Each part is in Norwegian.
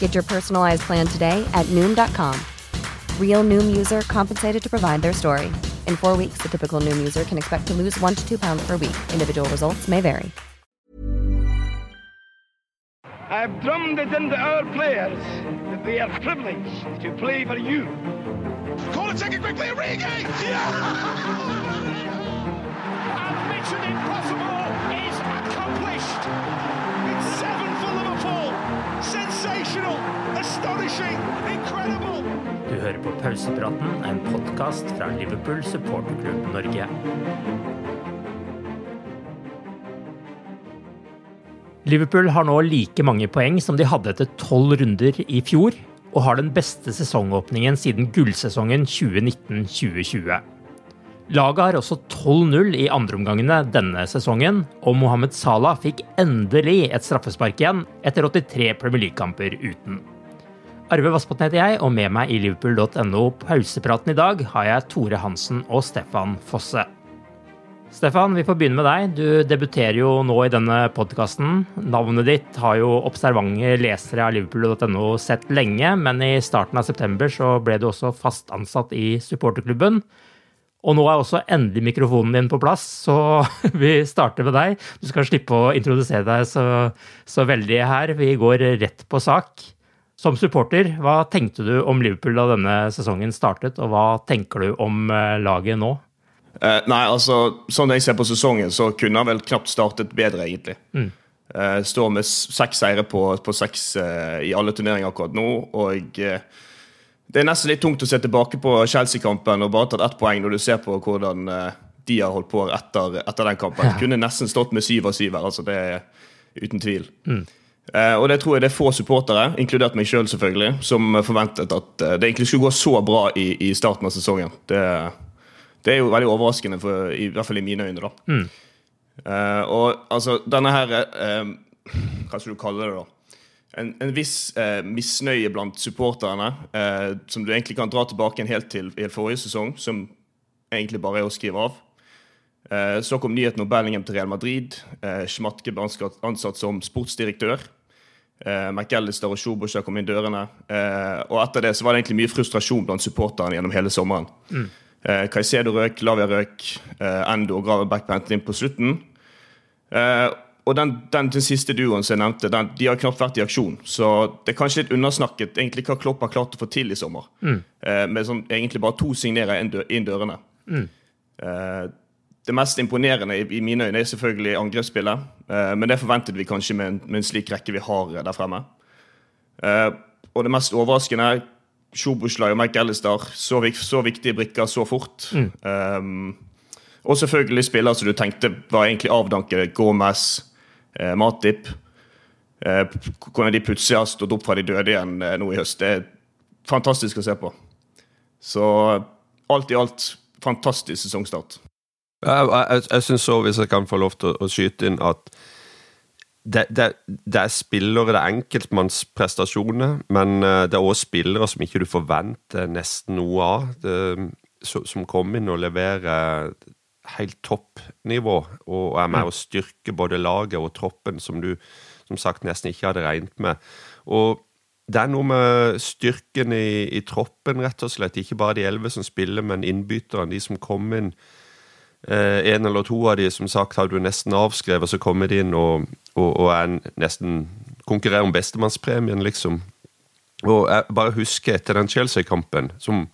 Get your personalized plan today at Noom.com. Real Noom user compensated to provide their story. In four weeks, the typical Noom user can expect to lose one to two pounds per week. Individual results may vary. I've drummed it into our players that they are privileged to play for you. Corner taken quickly, Origi! And Du hører på Pausepraten, en podkast fra Liverpool supporterklubb Norge. Liverpool har nå like mange poeng som de hadde etter tolv runder i fjor, og har den beste sesongåpningen siden gullsesongen 2019-2020. Laget har også 12-0 i andreomgangene denne sesongen, og Mohammed Salah fikk endelig et straffespark igjen etter 83 Premier League-kamper uten. Arve Vassbotn heter jeg, og med meg i liverpool.no pausepraten i dag har jeg Tore Hansen og Stefan Fosse. Stefan, vi får begynne med deg. Du debuterer jo nå i denne podkasten. Navnet ditt har jo observante lesere av liverpool.no sett lenge, men i starten av september så ble du også fast ansatt i supporterklubben. Og nå er også endelig mikrofonen din på plass, så vi starter med deg. Du skal slippe å introdusere deg så, så veldig her. Vi går rett på sak. Som supporter, hva tenkte du om Liverpool da denne sesongen startet, og hva tenker du om eh, laget nå? Uh, nei, altså, sånn jeg ser på sesongen, så kunne han vel knapt startet bedre, egentlig. Mm. Uh, står med seks seire på, på seks uh, i alle turneringer akkurat nå. Og det er nesten litt tungt å se tilbake på Chelsea-kampen og bare tatt ett poeng når du ser på hvordan de har holdt på etter, etter den kampen. Ja. Kunne nesten stått med syv av syv her, altså det er uten tvil. Mm. og det tror jeg det er få supportere, inkludert meg sjøl selv selvfølgelig, som forventet at det egentlig skulle gå så bra i, i starten av sesongen. Det det er jo veldig overraskende, for, i, hvert fall i mine øyne. da. Mm. Uh, og altså, denne her uh, Hva skal du kalle det, da? En, en viss eh, misnøye blant supporterne, som du egentlig kan dra tilbake helt til i forrige sesong, som egentlig bare er å skrive av. så kom nyheten om Bellingham til Real Madrid. Eh, Schmatke ble ansatt som sportsdirektør. Eh, McAllister og Shobosha kom inn dørene. og etter det så var det egentlig mye frustrasjon blant supporterne gjennom hele sommeren. Mm. Eh, Caicedo røk, Lavia røk, eh, Endo og Gravenbeck ble inn på slutten. Eh, og den, den den, siste duoen som jeg nevnte, den, de har knapt vært i aksjon. Så det er kanskje litt undersnakket egentlig hva Klopp har klart å få til i sommer. Mm. Eh, med sånn, egentlig bare to signerer inn, dø, inn dørene. Mm. Eh, det mest imponerende i, i, mine øyne er selvfølgelig angrepsspillet. Eh, men det forventet vi kanskje med en, med en, slik rekke vi har der fremme. og det mest overraskende er Sjobuslaj og McAllister, så, så viktige brikker så fort. Mm. Um, og selvfølgelig spillere som du tenkte var egentlig avdanket. Gomez, eh, Matip. Eh, hvordan de plutselig har stått opp fra de døde igjen eh, nå i høst. Det er fantastisk å se på. Så alt i alt fantastisk sesongstart. Jeg, jeg, jeg syns òg, hvis jeg kan få lov til å, å skyte inn, at det, det, det, er spillere, det er enkeltmannsprestasjoner, men eh, det er også spillere som ikke du forventer nesten noe av. Det, som kommer inn og leverer helt toppnivå og er med å styrke både laget og troppen, som du som sagt nesten ikke hadde regnet med. Og det er noe med styrken i, i, troppen, rett og slett. Ikke bare de elleve som spiller, men innbytterne, de som kom inn. Eh, en eller to av de som sagt har du nesten avskrevet, så kommer de inn og, og, og er nesten konkurrerer om bestemannspremien, liksom. Og jeg bare husker etter den Chelsea-kampen, som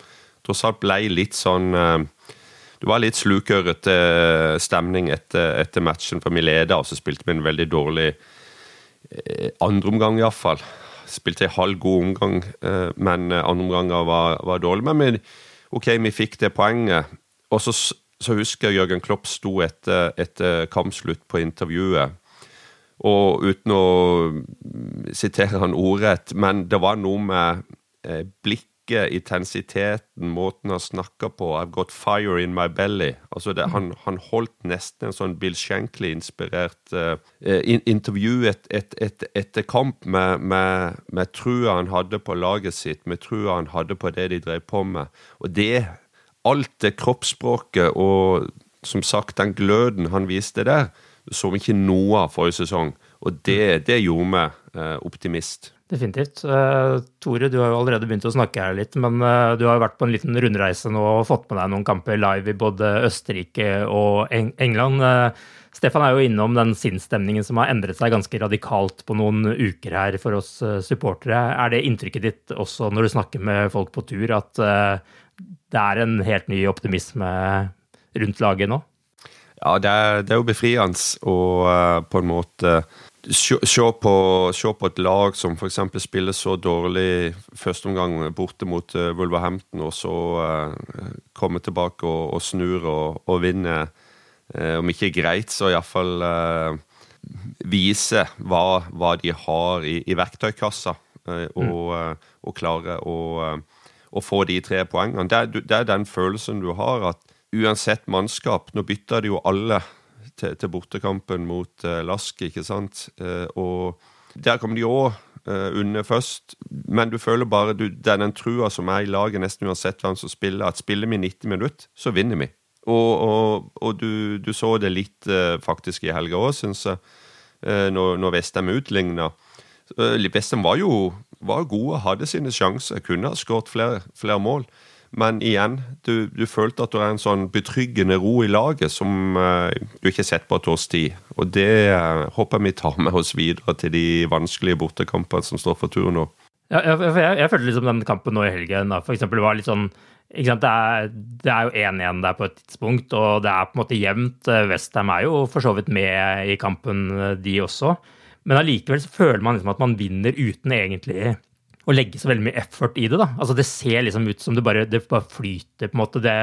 tross alt ble litt sånn eh, Det var litt slukørete stemning etter, etter matchen, for vi leda, og så spilte vi en veldig dårlig eh, andreomgang, iallfall spilte en halv god omgang, eh, men andre omganger var, var dårlig. Men vi, ok, vi fikk det poenget. Og så, så husker jeg Jørgen Klopp sto etter, etter kampslutt på intervjuet. Og uten å sitere han ordrett, men det var noe med eh, blikk blikket, intensiteten, måten han snakker på. 'I've got fire in my belly'. Altså det, han, han, holdt nesten en sånn Bill Shankly-inspirert uh, in, intervju et, et, et, etter kamp med, med, med trua han hadde på laget sitt, med trua han hadde på det de drev på med. Og det, alt det kroppsspråket og som sagt den gløden han viste der, så vi ikke noe av forrige sesong. Og det, det gjorde meg uh, optimist. Definitivt. Uh, Tore, du har jo allerede begynt å snakke her litt, men uh, du har jo vært på en liten rundreise nå og fått med deg noen kamper live i både Østerrike og Eng England. Uh, Stefan er jo innom den sinnsstemningen som har endret seg ganske radikalt på noen uker her for oss supportere. Er det inntrykket ditt også når du snakker med folk på tur, at det er en helt ny optimisme rundt laget nå? Ja, det er, det er jo befriende å på en måte se på, på, et lag som f.eks. spiller så dårlig første omgang borte mot uh, Wolverhampton, og så uh, komme tilbake og, og snur og, og vinne. Uh, om ikke greit, så iallfall uh, vise hva, hva, de har i, i verktøykassa, uh, og, mm. og, klare å, få de tre poengene. Det er, det er den følelsen du har, at uansett mannskap Nå bytter de jo alle til, til bortekampen mot uh, Lask, ikke sant. Uh, og der kom de òg eh, under først, men du føler bare du, Det er den trua som er i laget, nesten uansett hvem som spiller, at spiller vi 90 minutter, så vinner vi. Og, og, og du, du, så det litt uh, faktisk i helga òg, syns jeg, når, når Vestheim utligna. Vestheim var jo var gode, hadde sine sjanser, kunne ha skåret flere, flere mål. Men igjen, du, du, følte at det er en sånn betryggende ro i laget som uh, du ikke har sett på et års tid. Og det uh, håper vi tar med oss videre til de vanskelige bortekampene som står for tur nå. Ja, jeg, jeg, jeg følte liksom den kampen nå i helgen da, for eksempel, var litt sånn det er, det, er, jo 1-1 der på et tidspunkt, og det er på en måte jevnt. Westham er jo for så vidt med i kampen, de også. Men allikevel føler man liksom at man vinner uten egentlig å legge så veldig mye effort i det. da. Altså Det ser liksom ut som det bare, det bare flyter. på en måte. Det,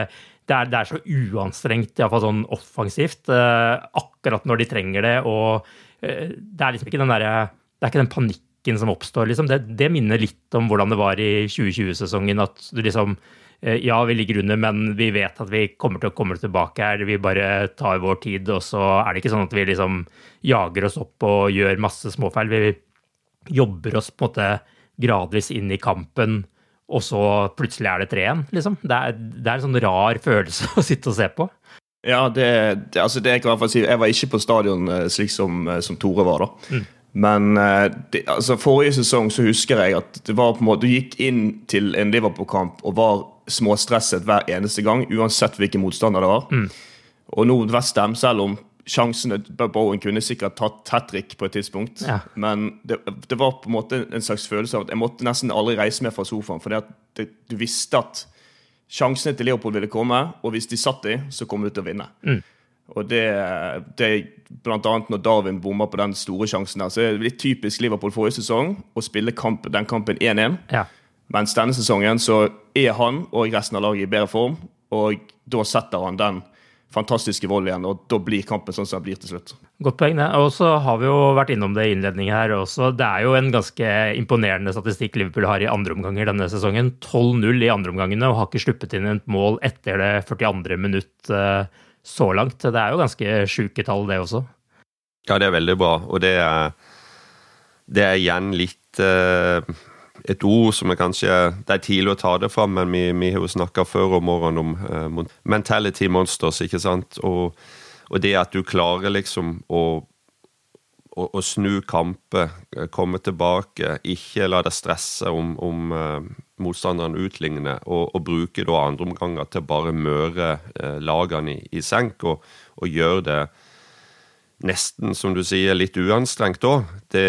det, er, det er, så uanstrengt, iallfall sånn offensivt, eh, akkurat når de trenger det. Og eh, det er liksom ikke den derre Det er ikke den panikken som oppstår, liksom. Det, det minner litt om hvordan det var i 2020-sesongen. At du liksom eh, Ja, vi ligger under, men vi vet at vi kommer til å komme tilbake her. Vi bare tar vår tid, og så er det ikke sånn at vi liksom jager oss opp og gjør masse småfeil. Vi jobber oss på en måte gradvis inn i kampen, og så plutselig er det 3-1, liksom. Det er, det er, en sånn rar følelse å sitte og se på. Ja, det, det, altså det jeg kan i si. Jeg var ikke på stadion eh, slik som, eh, som Tore var, da. Mm. Men eh, det, altså forrige sesong så husker jeg at det var på en måte, du gikk inn til en Liverpool-kamp og var småstresset hver eneste gang, uansett hvilken motstander det var. Mm. Og nå Westham, selv om sjansene Bowen kunne sikkert tatt hat trick på et tidspunkt. Ja. Men det, det, var på en måte en slags følelse av at jeg måtte nesten aldri reise meg fra sofaen. For du visste at sjansene til Leopold ville komme, og hvis de satt i, så kom du til å vinne. Mm. Og det, det Blant annet når Darwin bomma på den store sjansen der, så er det litt typisk Liverpool forrige sesong å spille kamp, den kampen 1-1. Ja. Mens denne sesongen så er han og resten av laget i bedre form, og da setter han den fantastiske vold igjen, og da blir kampen sånn som den blir til slutt. Godt poeng, det. Og så har vi jo vært innom det i innledningen her også. Det er jo en ganske imponerende statistikk Liverpool har i andre omganger denne sesongen. 12-0 i andre omgangene, og har ikke sluppet inn et mål etter det 42. minutt eh, så langt. Det er jo ganske sjuke tall, det også. Ja, det er veldig bra, og det er, det er igjen litt uh, et ord som er kanskje Det er tidlig å ta det fram, men vi, vi har jo snakka før om morgenen om uh, mentality monsters, ikke sant? Og, og, det at du klarer liksom å, å, å snu kamper, eh, komme tilbake, ikke la deg stresse om, om uh, motstanderen utligner, og, og, bruke da andre omganger til bare møre uh, lagene i, i senk, og, og gjøre det nesten, som du sier, litt uanstrengt òg, det,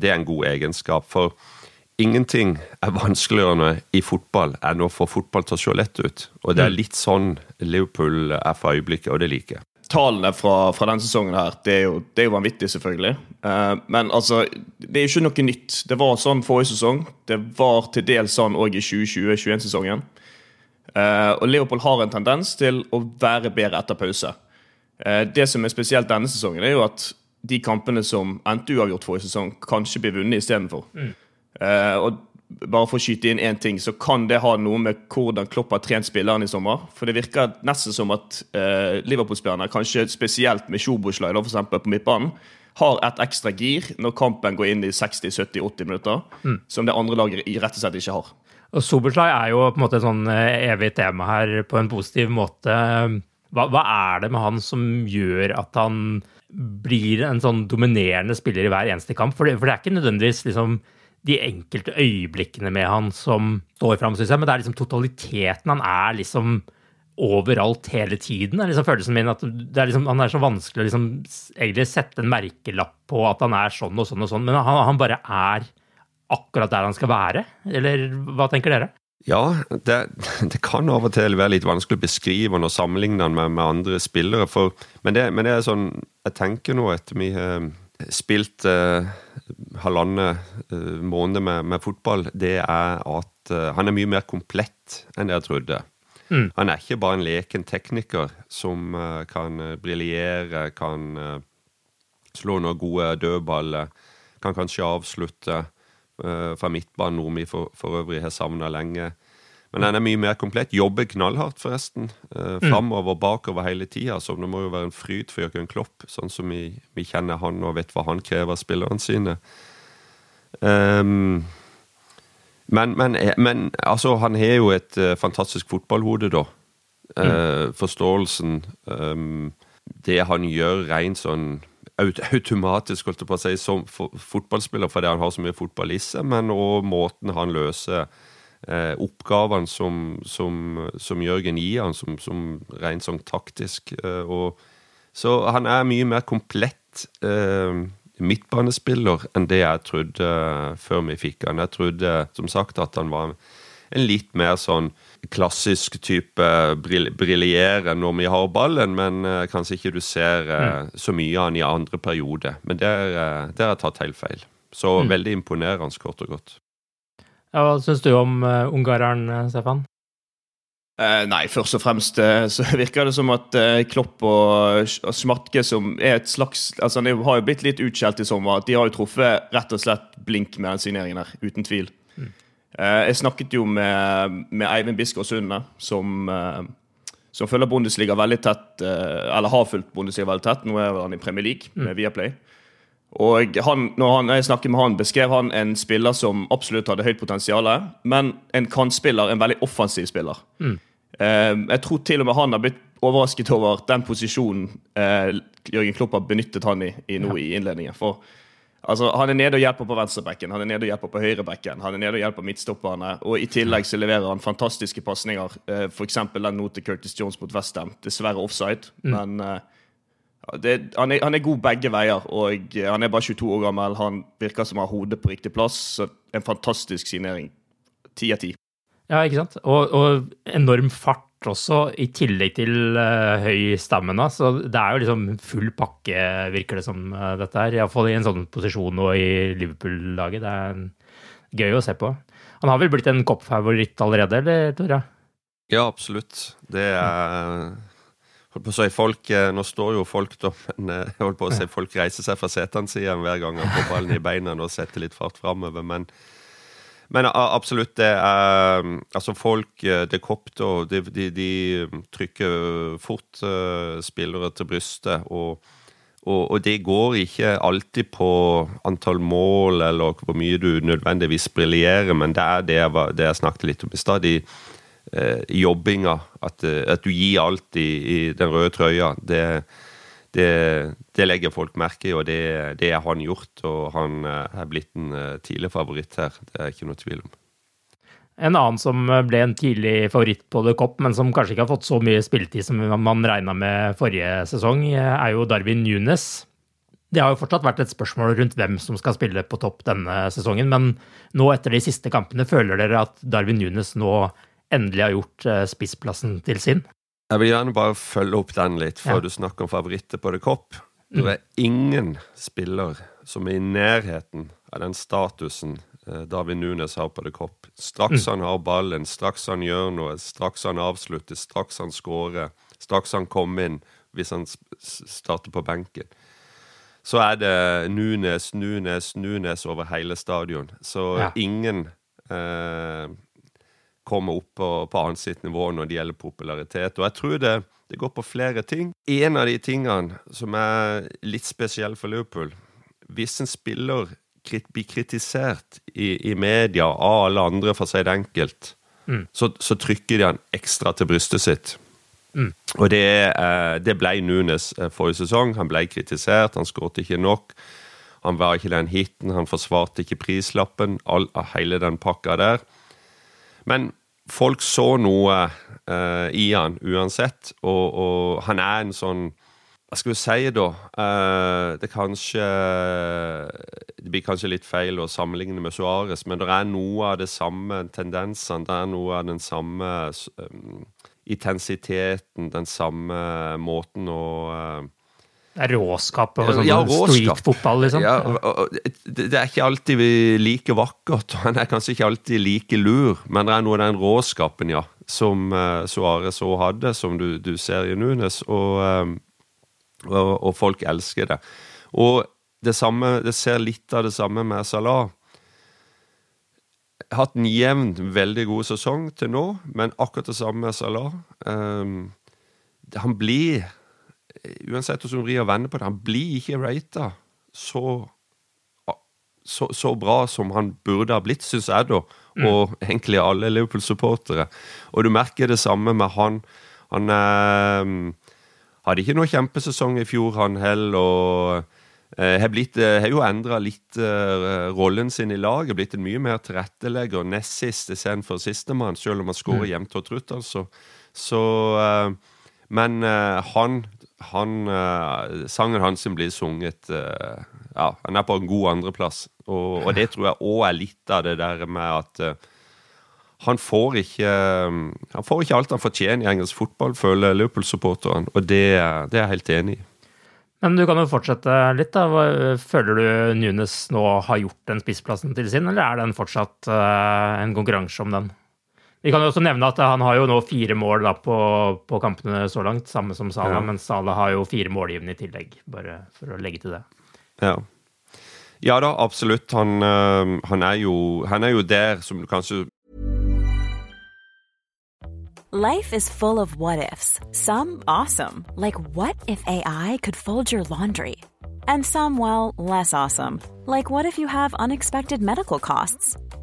det, er en god egenskap. For Ingenting er vanskeligere i fotball enn å få fotball til å se lett ut. Og det er mm. litt sånn Liverpool er for øyeblikket, og det liker jeg. Tallene fra, fra denne sesongen her, det er jo, det er jo vanvittig, selvfølgelig. Uh, men altså, det er jo ikke noe nytt. Det var sånn forrige sesong. Det var til dels sånn òg i 2020-2021-sesongen. Uh, eh, og Liverpool har en tendens til å være bedre etter pause. Uh, det som er spesielt denne sesongen, er jo at de kampene som endte uavgjort forrige sesong, kanskje blir vunnet istedenfor. Mm. Uh, og bare for å skyte inn én ting, så kan det ha noe med hvordan Klopp har trent spillerne i sommer. For det virker nesten som at uh, Liverpool-spillerne, kanskje spesielt med Sjoboslaj på midtbanen, har et ekstra gir når kampen går inn i 60-70-80 minutter, mm. som det andre laget rett og slett ikke har. Og Soberslai er jo på en måte et sånn eh, evig tema her på en positiv måte. Hva, hva, er det med han som gjør at han blir en sånn dominerende spiller i hver eneste kamp? For det, for det er ikke nødvendigvis liksom de enkelte øyeblikkene med han som står fram, syns jeg. Men det er liksom totaliteten. Han er liksom overalt hele tiden. Det er liksom følelsen min at er liksom, han er så vanskelig å liksom egentlig sette en merkelapp på at han er sånn og sånn og sånn, men han, han bare er akkurat der han skal være. Eller hva tenker dere? Ja, det, det, kan av og til være litt vanskelig å beskrive han og sammenligne han med, med andre spillere. For, men, det, men, det, er sånn Jeg tenker nå etter har spilt eh, halvannen eh, måned med, med, fotball, det er at eh, han er mye mer komplett enn jeg trodde. Mm. Han er ikke bare en leken tekniker som uh, kan briljere, kan uh, slå noen gode dødballer, kan kanskje avslutte fra midtbanen, noe vi for, for øvrig har savna lenge. Men den er mye mer komplett. Jobber knallhardt, forresten. Eh, mm. Framover bakover hele tida. Så det må jo være en fryd for Jørgen Klopp, sånn som vi, vi, kjenner han og vet hva han krever av spillerne sine. Um, men, men, eh, men, altså, han har jo et uh, fantastisk fotballhode, da. Uh. Forståelsen um, Det han gjør rent sånn automatisk, holdt jeg på å si, som fotballspiller fordi han har så mye fotball i seg, men òg måten han løser eh, oppgavene som, som, som, Jørgen gir han, som, som rent sånn taktisk. Eh, og, så han er mye mer komplett eh, midtbanespiller enn det jeg trodde eh, før vi fikk han. Jeg trodde som sagt at han var en litt mer sånn klassisk type briljere når vi har ballen, men uh, kanskje ikke du ser uh, mm. så mye av han i andre periode. Men der, uh, der har jeg tatt helt feil. Så mm. veldig imponerende, kort og godt. Ja, hva syns du om uh, ungareren, eh, Stefan? Uh, nei, først og fremst uh, så virker det som at uh, Klopp og, og Smatke, som er et slags altså De har jo blitt litt utskjelt i sommer. De har jo truffet rett og slett blink med den signeringen her, uten tvil. Mm. jeg snakket jo med, med Eivind Biskår Sunde, som, som følger Bundesliga veldig tett, eller har fulgt Bundesliga veldig tett. Nå er han i Premier League med mm. Viaplay. Og han, når han, jeg snakket med han, beskrev han en spiller som absolutt hadde høyt potensial, men en kantspiller, en veldig offensiv spiller. Mm. Eh, jeg tror til og med han har blitt overrasket over den posisjonen eh, Jørgen Klopp har benyttet han i, i nå ja. i innledningen. For altså, Han er nede og hjelper på venstrebekken, han er nede og hjelper på høyrebekken, han er nede og hjelper midtstopperne, og i tillegg så leverer han fantastiske pasninger. Eh, F.eks. den nå til Curtis Jones mot Westham. Dessverre offside, mm. men eh, det, han, er, han, er, god begge veier, og han er bare 22 år gammel. Han virker som har hodet på riktig plass. så En fantastisk signering. Ti av ti. Ja, ikke sant. Og, og, enorm fart også, i tillegg til uh, høy stamina. Så det er jo liksom full pakke, virker det som, uh, dette her. Iallfall i en sånn posisjon nå i Liverpool-laget. Det er gøy å se på. Han har vel blitt en koppfavoritt allerede, eller, Tora? Ja, absolutt. Det er holdt på å si, folk, eh, Nå står jo folk da, men eh, jeg holdt på å si, folk reiser seg fra setene sine hver gang han får ballen i beina og setter litt fart framover. Men, men absolutt, det er Altså, folk eh, Det kopter, de, de, de trykker fort spillere til brystet. og Og, og, det går ikke alltid på antall mål eller hvor mye du nødvendigvis briljerer, men det er det jeg, det jeg snakket litt om i stad. Eh, jobbinga. At, eh, at, du gir alt i, i den røde trøya. Det, det, det, legger folk merke i, og det, det har han gjort. Og han eh, er blitt en eh, tidlig favoritt her. Det er ikke noe tvil om. En annen som ble en tidlig favoritt på The Cop, men som kanskje ikke har fått så mye spilletid som man regna med forrige sesong, er jo Darwin Nunes. Det har jo fortsatt vært et spørsmål rundt hvem som skal spille på topp denne sesongen, men nå etter de siste kampene, føler dere at Darwin Nunes nå endelig har gjort eh, spissplassen til sin? Jeg vil gjerne bare følge opp den litt, før ja. du snakker om favoritter på The Cop. Det mm. er ingen spiller som er i nærheten av den statusen Eh, David Nunes har på The kopp. Straks mm. han har ballen, straks han gjør noe, straks han avslutter, straks han skårer, straks han kommer inn, hvis han starter på benken. Så er det Nunes, Nunes, Nunes over hele stadion. Så ja. ingen eh, kommer opp på, på annet sitt nivå når det gjelder popularitet. Og jeg tror det, det går på flere ting. En av de tingene som er litt spesiell for Liverpool Hvis en spiller blir kritisert i, i, media av alle andre, for å si det enkelt, mm. så, så, trykker de han ekstra til brystet sitt. Mm. Og det, eh, det, ble Nunes eh, forrige sesong. Han ble kritisert, han skåret ikke nok. Han var ikke den hiten, han forsvarte ikke prislappen, all, hele den pakka der. Men folk så noe uh, i han uansett, og, og han er en sånn hva skal vi si, da? Uh, det kanskje Det blir kanskje litt feil å sammenligne med Suárez, men det er noe av det samme tendensene. Det er noe av den samme um, intensiteten, den samme måten å uh, det er råskap og sånn ja, street-fotball, liksom. Ja, det, er ikke alltid like vakkert, og han er kanskje ikke alltid like lur, men det er noe av den råskapen, ja, som uh, Suárez òg hadde, som du, du, ser i Nunes. Og um, og, og folk elsker det. Og det samme, det ser litt av det samme med Salah. Hatt en jevn, veldig god sesong til nå, men akkurat det samme med Salah. Um, han blir, uansett hvordan du vrir og vender på det, han blir ikke rata så, så, så, bra som han burde ha blitt, syns jeg, da. Mm. Og egentlig alle Liverpool-supportere. Og du merker det samme med han. Han um, hadde ikke noe kjempesesong i fjor, han heller. og eh, har, blitt, eh, har jo endra litt uh, rollen sin i laget. Blitt en mye mer tilrettelegger. Nest sist istedenfor sistemann, selv om han skårer mm. jevnt og trutt, altså. Så uh, Men uh, han, han Sangen hans blir sunget Ja, han er på en god andreplass. Og, og det tror jeg òg er litt av det der med at han får ikke Han får ikke alt han fortjener i engelsk fotball, føler Liverpool-supporterne, og det, det, er jeg helt enig i. Men du kan jo fortsette litt. da. Føler du Nunes nå har gjort den spissplassen til sin, eller er den fortsatt en konkurranse om den? Vi kan jo også nevne at han har jo nå fire mål da, på, på, kampene så langt, samme som Salah, ja. men Salah har jo fire målgivende i tillegg, bare for å legge til det. Ja. Ja da, absolutt. Han, uh, han, er jo, han, er jo, der som du kanskje Life is full of what ifs. Some awesome, like what if AI could fold your laundry? And some, well, less awesome, like what if you have unexpected medical costs?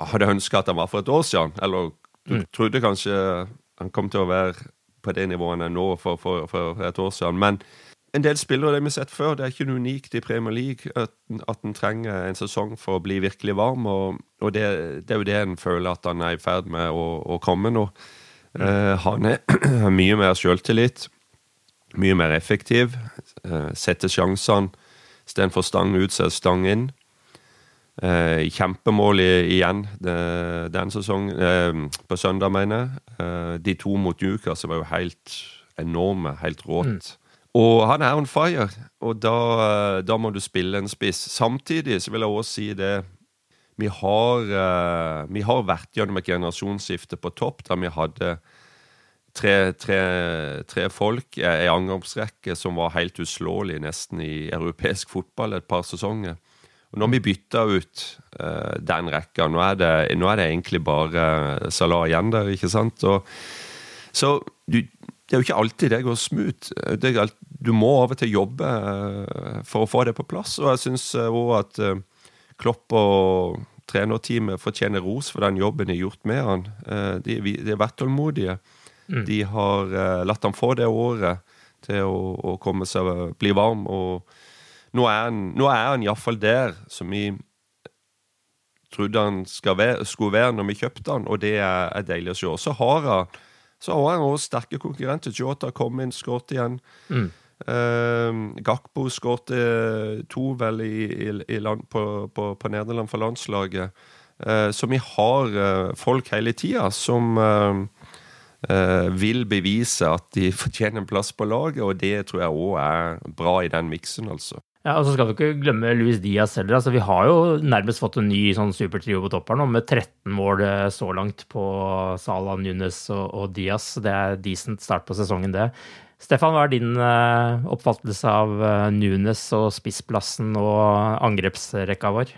Hadde ønska at han var for et år siden, eller du Mm. trodde kanskje han kom til å være på det nivået han er nå for, for, for et år siden. Men en del spillere det vi har sett før, det er ikke noe unikt i Premier League at, at en trenger en sesong for å bli virkelig varm, og, og det, det er jo det en føler at han er i ferd med å, å komme nå. Eh, han har mye mer selvtillit, mye mer effektiv, eh, setter sjansene istedenfor stang ut, så er stang inn. Eh, kjempemål i, igjen det, den sesongen, eh, på søndag, mener jeg. Eh, de to mot Newcastle var jo helt enorme, helt rått. Og han er on fire, og da, da må du spille en spiss. Samtidig så vil jeg også si det Vi har, eh, vi har vært gjennom et generasjonsskifte på topp, der vi hadde tre, tre, tre folk, i angrepsrekke som var helt uslåelig nesten i europeisk fotball et par sesonger. Og når vi bytta ut uh, den rekka, nå er, det, nå er det egentlig bare Salah igjen der, ikke sant? Og, så du, det er jo ikke alltid det går smooth. Det alt- du må av og til jobbe uh, for å få det på plass, og jeg syns òg at eh, Klopp og trenerteamet fortjener ros for den jobben de har gjort med han. Eh, De, de har vært tålmodige. Mm. De har eh, latt han få det året til å, å seg bli varm. og nå er han, nå er han iallfall der som vi trodde han skal være, skulle være når vi kjøpte han, og det er, er deilig å se. Så har han så har han også sterke konkurrenter. Jota kom inn, skåret igjen. Mm. Uh, Gakbo skåret to vel i, i, i land, på, på, på Nederland for landslaget. Uh, så vi har uh, folk hele tida som eh, eh, vil bevise at de fortjener en plass på laget, og det tror jeg òg er bra i den miksen, altså. Ja, og så skal vi ikke glemme Luis Diaz heller. Altså, vi har jo nærmest fått en ny sånn supertrio på topp her nå, med 13 mål eh, så langt på Salah, Nunes og, og Diaz. Det er decent start på sesongen, det. Stefan, hva er din eh, oppfattelse av eh, Nunes og spissplassen og angrepsrekka vår?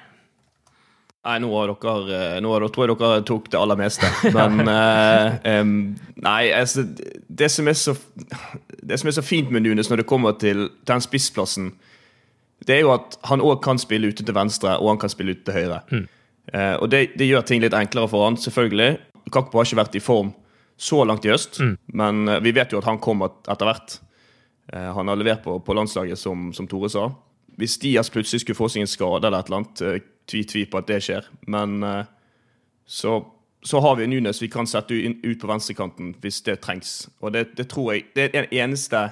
Nei, nå har dere Nå tror jeg dere tok det aller meste. Men uh, um, Nei, altså det som, er så, det som er så fint med Nunes når det kommer til den spissplassen, det er jo at han òg kan spille ute til venstre, og han kan spille ute til høyre. Eh, og det, det gjør ting litt enklere for han, selvfølgelig. Kakpo har ikke vært i form så langt i høst, men eh, vi vet jo at han kommer etter hvert. Eh, han har levert på, på landslaget, som, som Tore sa. Hvis Dias plutselig skulle få seg en skade eller et eller annet, eh, tvi tvi på at det skjer. Men eh, så, så har vi Nunes vi kan sette ut på venstrekanten hvis det trengs. Og det, det tror jeg Det er den eneste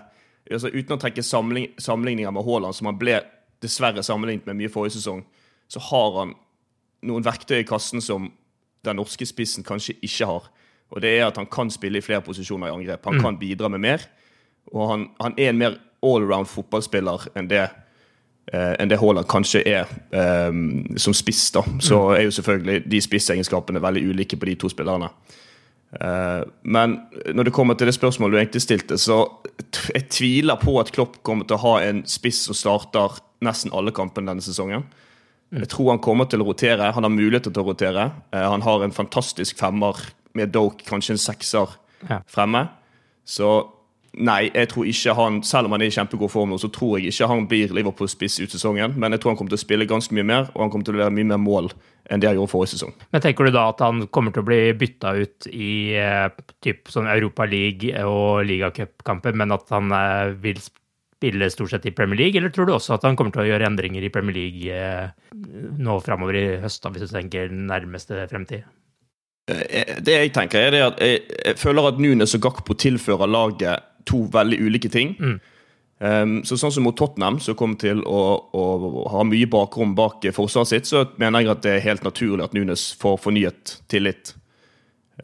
altså Uten å trekke sammenlign, sammenligninger med Haaland, som han ble dessverre sammenlignet med mye forrige sesong, så har han noen verktøy i kassen som den norske spissen kanskje ikke har. Og det er at han kan spille i flere posisjoner i angrep. Han Mm. kan bidra med mer. Og han, han er en mer allround fotballspiller enn det eh, enn det Haaland kanskje er eh, som spiss. da. Så er jo selvfølgelig de spissegenskapene veldig ulike på de to spillerne. Eh, men når det kommer til det spørsmålet du egentlig stilte, så jeg tviler på at Klopp kommer til å ha en spiss som starter nesten alle kampene denne sesongen. Jeg tror han kommer til å rotere. Han har muligheter til å rotere. Eh, Han har en fantastisk femmer med Doke, kanskje en sekser Ja. fremme. Så nei, jeg tror ikke han, selv om han er i kjempegod form nå, så tror jeg ikke han blir Liverpool-spiss ut sesongen. Men jeg tror han kommer til å spille ganske mye mer, og han kommer til å levere mye mer mål enn det han gjorde forrige sesong. Men tenker du da at han kommer til å bli bytta ut i eh, typ sånn Europa League og ligacupkamper, men at han eh, vil spille stort sett i Premier League, eller tror du også at han kommer til å gjøre endringer i Premier League eh, nå framover i høst, hvis du tenker nærmeste fremtid? Eh, Det jeg tenker er det at jeg, jeg føler at Nunes og Gakpo tilfører laget to veldig ulike ting. Um, så sånn som mot Tottenham, som kommer til å, å ha mye bakrom bak forsvaret sitt, så mener jeg at det er helt naturlig at Nunes får fornyet tillit.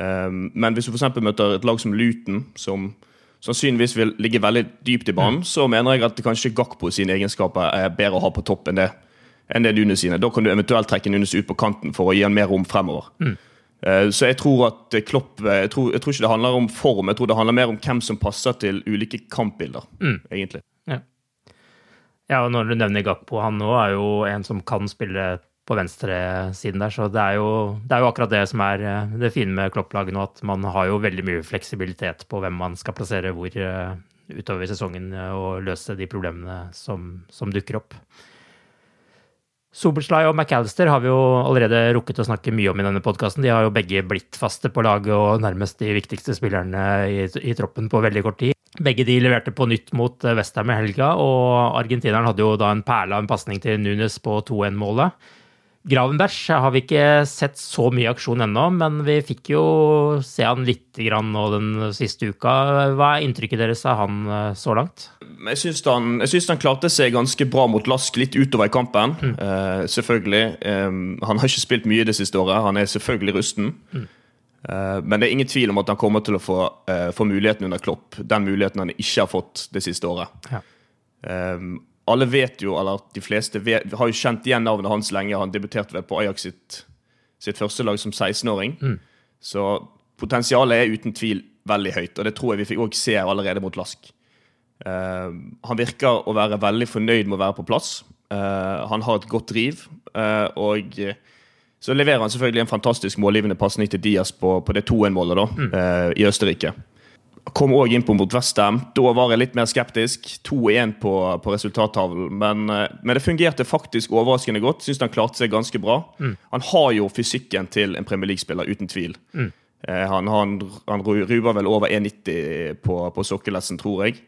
Um, men hvis du f.eks. møter et lag som Luton, som sannsynligvis vil ligge veldig dypt i banen, så mener jeg at kanskje Gakpo sine egenskaper er bedre å ha på topp enn det, enn det Nunes sine. Da kan du eventuelt trekke Nunes ut på kanten for å gi han mer rom fremover. Mm. Så jeg tror at Klopp jeg tror, jeg tror ikke det handler om form, jeg tror det handler mer om hvem som passer til ulike kampbilder. Mm. egentlig. Ja, og når du nevner Gakpo, han nå er jo en som kan spille på venstresiden der, så det er, jo, det er jo akkurat det som er eh, det fine med Klopp-laget nå, at man har jo veldig mye fleksibilitet på hvem man skal plassere hvor eh, utover sesongen eh, og løse de problemene som, som dukker opp. Soberslay og McAllister har vi jo allerede rukket å snakke mye om i denne podkasten. De har jo begge blitt faste på laget og nærmest de viktigste spillerne i, i troppen på veldig kort tid. Begge de leverte på nytt mot Westham i helga, og argentineren hadde jo da en perle av en pasning til Nunes på 2-1-målet. Gravenberg har vi ikke sett så mye aksjon ennå, men vi fikk jo se han litt grann nå den siste uka. Hva er inntrykket deres av han eh, så langt? Jeg syns han, han klarte seg ganske bra mot Lask litt utover i kampen. Eh, selvfølgelig. Um, han har ikke spilt mye det siste året. Han er selvfølgelig rusten. Eh, men det er ingen tvil om at han kommer til å få, uh, få muligheten under Klopp. Den muligheten han ikke har fått det siste året. Ja. Eh, alle vet jo, eller de fleste vet, har jo kjent igjen navnet hans lenge. Han debuterte vel på Ajax sitt, sitt første lag som 16-åring. Mm. Så potensialet er uten tvil veldig høyt, og det tror jeg vi fikk også se allerede mot Lask. Uh, han virker å være veldig fornøyd med å være på plass. Uh, han har et godt driv. uh, og så leverer han selvfølgelig en fantastisk målgivende pasning til Diaz på, på det 2-1-målet mm. i Østerrike. Kom òg inn på mot Westham. Da var jeg litt mer skeptisk. 2-1 på, på resultattavlen. Men, eh, men det fungerte faktisk overraskende godt. Syns han klarte seg ganske bra. Mm. Han har jo fysikken til en Premier League-spiller, uten tvil. Mm. Eh, Han, han, han ruver vel over 1,90 på, på sokkelessen, tror jeg.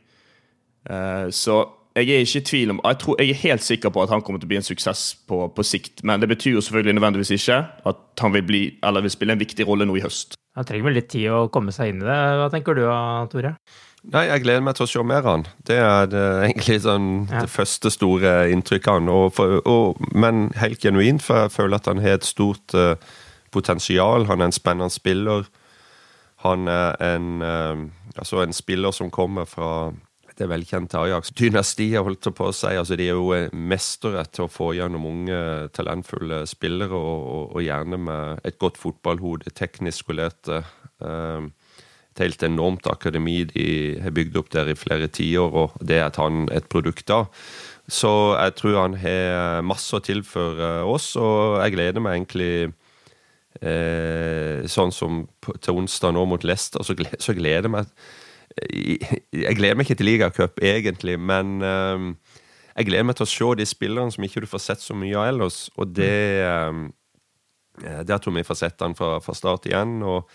Eh, Så jeg er ikke i tvil om jeg, tror, jeg er helt sikker på at han kommer til å bli en suksess på, på sikt. Men det betyr jo selvfølgelig nødvendigvis ikke at han vil, bli, vil spille en viktig rolle nå i høst. Han trenger vel litt tid å komme seg inn i det. Hva tenker du, Tore? Nei, jeg gleder meg til å se mer av han. Det er det, egentlig sånn, det første store inntrykket av han. Og og, men helt genuint, for jeg føler at han har et stort uh, potensial. Han er en spennende spiller. Han er en, uh, altså en spiller som kommer fra det velkjente Ajax. Dynastiet, holdt jeg på å si. Altså, de er jo eh, mestere til å få gjennom unge, talentfulle spillere, og, og, og gjerne med et godt fotballhode, teknisk skolerte. Eh, et helt enormt akademi de har bygd opp der i flere tiår, og det er han et produkt av. Så jeg tror han har masse å tilføre oss, og jeg gleder meg egentlig eh, Sånn som til onsdag nå mot Leicester, så, gled, så gleder jeg meg Jeg gleder meg ikke til ligacup, egentlig, men eh, jeg gleder meg til å se de spillerne som ikke du får sett så mye av ellers, og det eh, Der tror vi får sett han fra, fra start igjen. og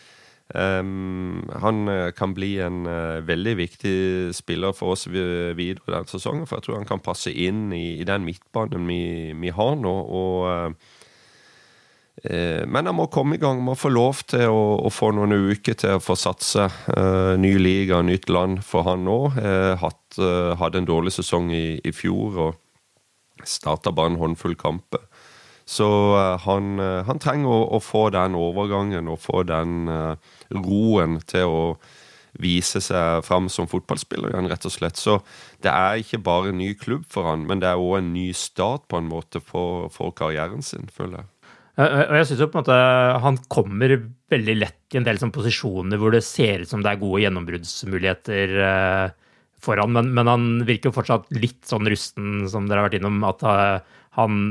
Um, han eh, kan bli en uh, veldig viktig spiller for oss videre denne sesongen. For jeg tror han kan passe inn i, i den midtbanen vi, vi har nå. Og, uh, men han må komme i gang, må få lov til å, å få noen uker til å få satse. Uh, ny liga, nytt land for han hatt, uh, hadde en dårlig sesong i, i fjor og starta bare en håndfull kamper. Så eh, han, eh, han trenger å, å få den overgangen og få den eh, roen til å vise seg fram som fotballspiller igjen, rett og slett. Så det er ikke bare en ny klubb for han, men det er òg en ny start på en måte for, for karrieren sin, føler jeg. Og jeg synes jo på en måte Han kommer veldig lett i en del sånn posisjoner hvor det ser ut som det er gode gjennombruddsmuligheter eh, foran, men, men, han virker jo fortsatt litt sånn rusten, som dere har vært innom. At eh, han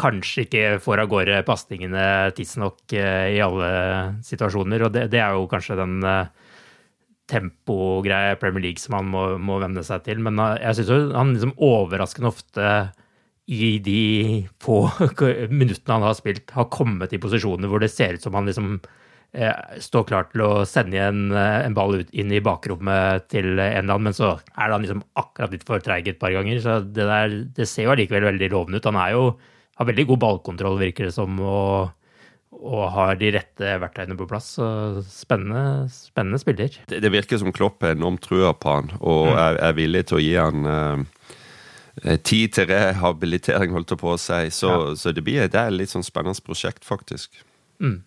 kanskje ikke får av gårde pasningene tidsnok i alle situasjoner. Og det, det, er jo kanskje den tempogreie Premier League som han må, må venne seg til. Men jeg syns jo han liksom overraskende ofte i de få minuttene han har spilt, har kommet i posisjoner hvor det ser ut som han liksom eh, står klar til å sende igjen eh, en ball ut, inn i bakrommet til en eller annen, men så er han liksom akkurat litt for treig et par ganger. Så det der det ser jo allikevel veldig lovende ut. Han er jo, har veldig god ballkontroll, virker det som, og, og har de rette verktøyene på plass. Så spennende, spennende spiller. Det, det virker som Klopp er enormt trua på han, og mm. er, er, villig til å gi han Eh, tid til rehabilitering, holdt jeg på å si. Så, ja. så det, blir, det er et litt sånn spennende prosjekt, faktisk. Mm.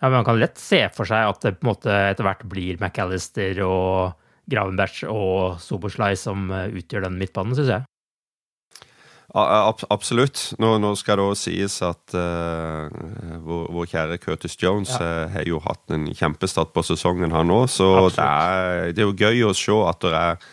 Ja, men Man kan lett se for seg at det på en måte etter hvert blir McAllister og Gravenberch og Soboslai som eh, utgjør den midtbanen, syns jeg. Absolutt. Nå, nå, skal det også sies at uh, vår, vår, kjære Curtis Jones ja. uh, har jo hatt en kjempestart på sesongen, han òg. Så det er, det er, jo gøy å se at det er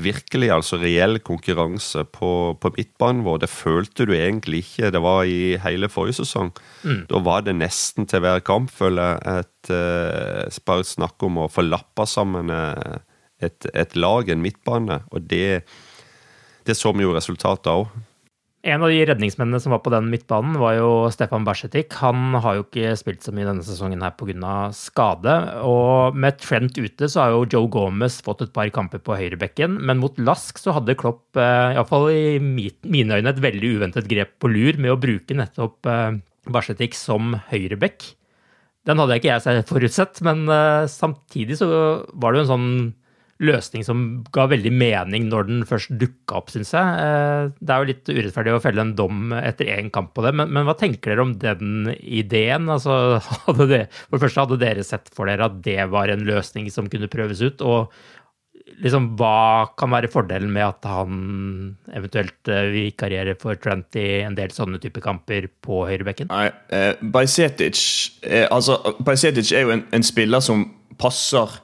virkelig altså reell konkurranse på, på midtbanen vår. Det følte du egentlig ikke det var i hele forrige sesong. Mm. Da var det nesten til hver kamp, føler jeg, et uh, bare snakk om å få lappa sammen eh, et, et, lag, en midtbane. Og det, det så vi jo resultatet av. En av de redningsmennene som var på den midtbanen, var jo Stefan Bersetik. Han har jo ikke spilt så mye denne sesongen her pga. skade. Og med Trent ute så har jo Joe Gomez fått et par kamper på høyrebekken. Men mot Lask så hadde Klopp, eh, iallfall i mine øyne, et veldig uventet grep på lur med å bruke nettopp eh, Bersetik som høyrebekk. Den hadde ikke jeg forutsett, men eh, samtidig så var det jo en sånn løsning som ga veldig mening når den først dukka opp, syns jeg. Eh, det er jo litt urettferdig å felle en dom etter én kamp på det, men, men, hva tenker dere om den ideen? Altså, det, for det første, hadde dere sett for dere at det var en løsning som kunne prøves ut? Og liksom, hva kan være fordelen med at han eventuelt uh, vikarierer for Trent i en del sånne type kamper på høyrebekken? Nei, uh, Bajsetic, eh, altså, Bajsetic er jo en, en spiller som passer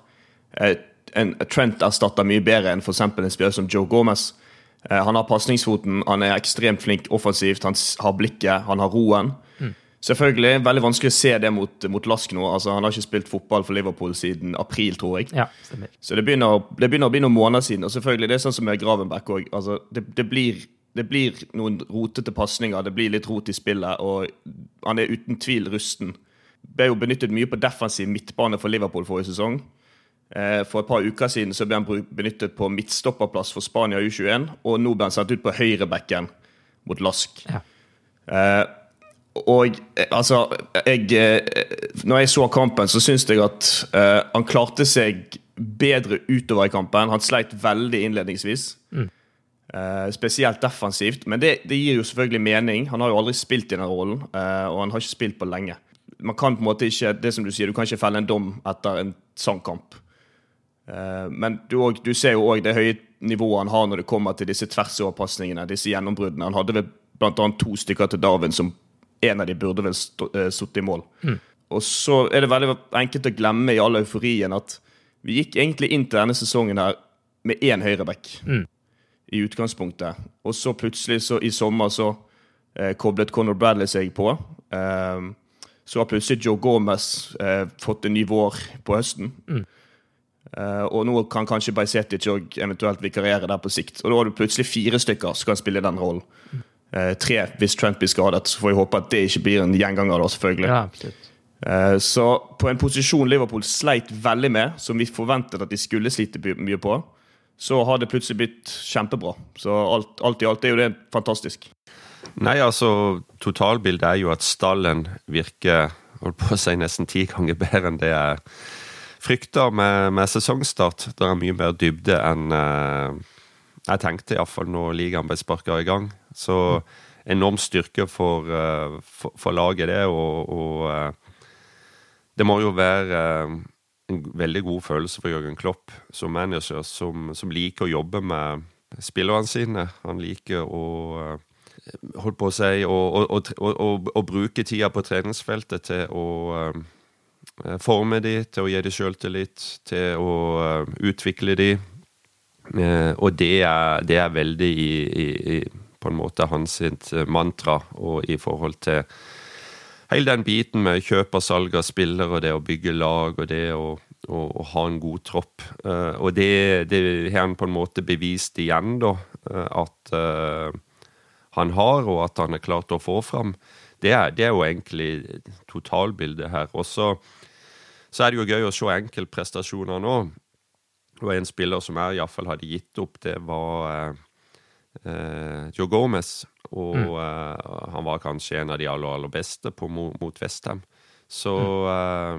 uh, en Trent erstatter mye bedre enn f.eks. en spiller som Joe Gomez. Eh, han har pasningsfoten, han er ekstremt flink offensivt, han har blikket, han har roen. Mm. Selvfølgelig veldig vanskelig å se det mot, mot Lask nå. Altså, han har ikke spilt fotball for Liverpool siden april, tror jeg. Ja, Så det begynner, det begynner, å bli noen måneder siden. Og selvfølgelig, det er sånn som med Gravenberg òg. Altså, det, det, blir, det, blir noen rotete pasninger, det blir litt rot i spillet, og han er uten tvil rusten. Ble jo benyttet mye på defensiv midtbane for Liverpool forrige sesong. Eh, for et par uker siden så ble han benyttet på midtstopperplass for Spania U21. Og nå ble han sendt ut på høyrebekken mot Lask. Ja. Eh, og eh, altså jeg, Når jeg så kampen, så syns jeg at eh, han klarte seg bedre utover i kampen. Han sleit veldig innledningsvis. Mm. Eh, spesielt defensivt. Men det, det, gir jo selvfølgelig mening. Han har jo aldri spilt i den rollen, og han har ikke spilt på lenge. Man kan på en måte ikke det som du sier, du kan ikke felle en dom etter en sånn kamp. Eh, men du, du ser jo òg det høye nivået han har når det kommer til disse tversoverpasningene, disse gjennombruddene. Han hadde vel bl.a. to stykker til Darwin som en av de burde vel eh, sittet i mål. Mm. Og så er det veldig enkelt å glemme i all euforien at vi gikk egentlig inn til denne sesongen her med én høyreback mm. i utgangspunktet. Og så plutselig, så i sommer, så eh, koblet Conor Bradley seg på. Eh, så har plutselig Joe Gomez eh, fått en ny vår på høsten. Mm. Uh, og nå kan kanskje Bajsetic òg eventuelt vikariere der på sikt. Og da har du plutselig fire stykker som kan spille den rollen. Uh, tre hvis Trent blir skadet. Så får vi håpe at det ikke blir en gjenganger, da, selvfølgelig. Ja, uh, så på en posisjon Liverpool sleit veldig med, som vi forventet at de skulle slite mye på, så har det plutselig blitt kjempebra. Så alt, alt i alt er jo det fantastisk. Nei, altså Totalbildet er jo at stallen virker holdt på å si nesten ti ganger bedre enn det er frykter med, med sesongstart. Det er mye mer dybde enn uh, jeg tenkte, iallfall når ligaen ble sparka i gang. Så enorm styrke for, uh, for, for laget, det. Og, og uh, det må jo være en veldig god følelse for Jørgen Klopp som manager, som, som liker å jobbe med spillerne sine. Han liker å holdt på å si å bruke tida på treningsfeltet til å forme de, til å gi de sjøltillit, til å uh, utvikle de. Uh, og det er, det er veldig i, i, på en måte hans mantra og i forhold til hele den biten med kjøp og salg av spillere, det å bygge lag og det å, å, å ha en god tropp. Og det, det har han på en måte bevist igjen, da. At han har, og at han er klart å få fram. Det er, det er jo egentlig totalbildet her. Og så, så er det jo gøy å se enkeltprestasjoner nå. Det var en spiller som jeg iallfall hadde gitt opp. Det var Joe Gomez. Og mm. uh, han var kanskje en av de aller, aller beste på, mot Westham. Så uh,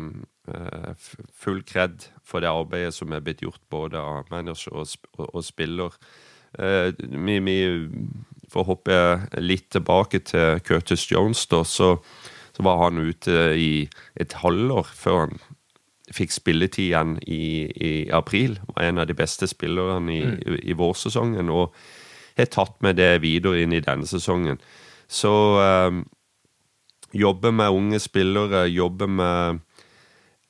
full kred for det arbeidet som er blitt gjort både av manager og, og, og spiller. vi, vi får hoppe litt tilbake til Curtis Jones, da, så, så, var han ute i et halvår før han fikk spilletid igjen i, i april. Var en av de beste spillerne i, mm. i, i vårsesongen. og har tatt med det videre inn i denne sesongen. Så eh, jobbe med unge spillere, jobbe med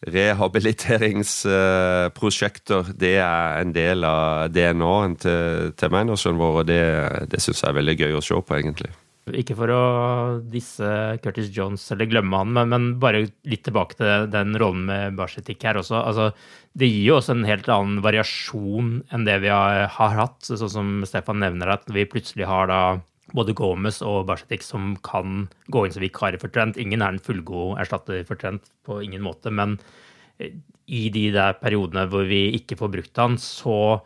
rehabiliteringsprosjekter, eh, det er en del av DNA-en til, til manageren vår, og det, det syns jeg er veldig gøy å se på, egentlig. Ikke for å disse Curtis Jones eller glemme han, men, men bare litt tilbake til den rollen med Barsetik her også. Altså, det gir jo også en helt annen variasjon enn det vi har, har hatt. Sånn som Stefan nevner, at vi plutselig har da både Gomez og Barsetik som kan gå inn som vikarer for Trent. Ingen er en fullgod erstatter for Trent på ingen måte, men i de der periodene hvor vi ikke får brukt han, så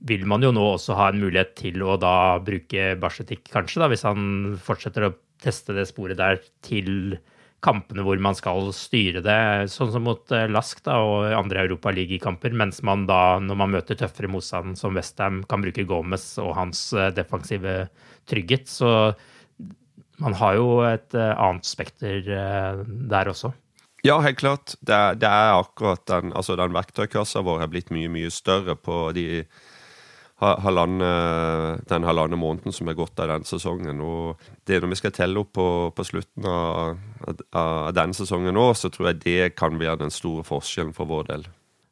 vil man jo nå også ha en mulighet til å da bruke Barsetik, kanskje, da, hvis han fortsetter å teste det sporet der til kampene hvor man skal styre det, sånn som mot eh, Lask da, og andre europaligakamper, mens man da, når man møter tøffere motstand som Westham, kan bruke Gomez og hans eh, defensive trygghet. Så man har jo et eh, annet spekter der også. Ja, helt klart. Det er, det er akkurat den, altså den verktøykassa vår har blitt mye, mye større på de halvanne, den halvannen måneden som er gått av den sesongen. Og det når vi skal telle opp på, på slutten av, av denne sesongen nå, så tror jeg det kan være den store forskjellen for vår del.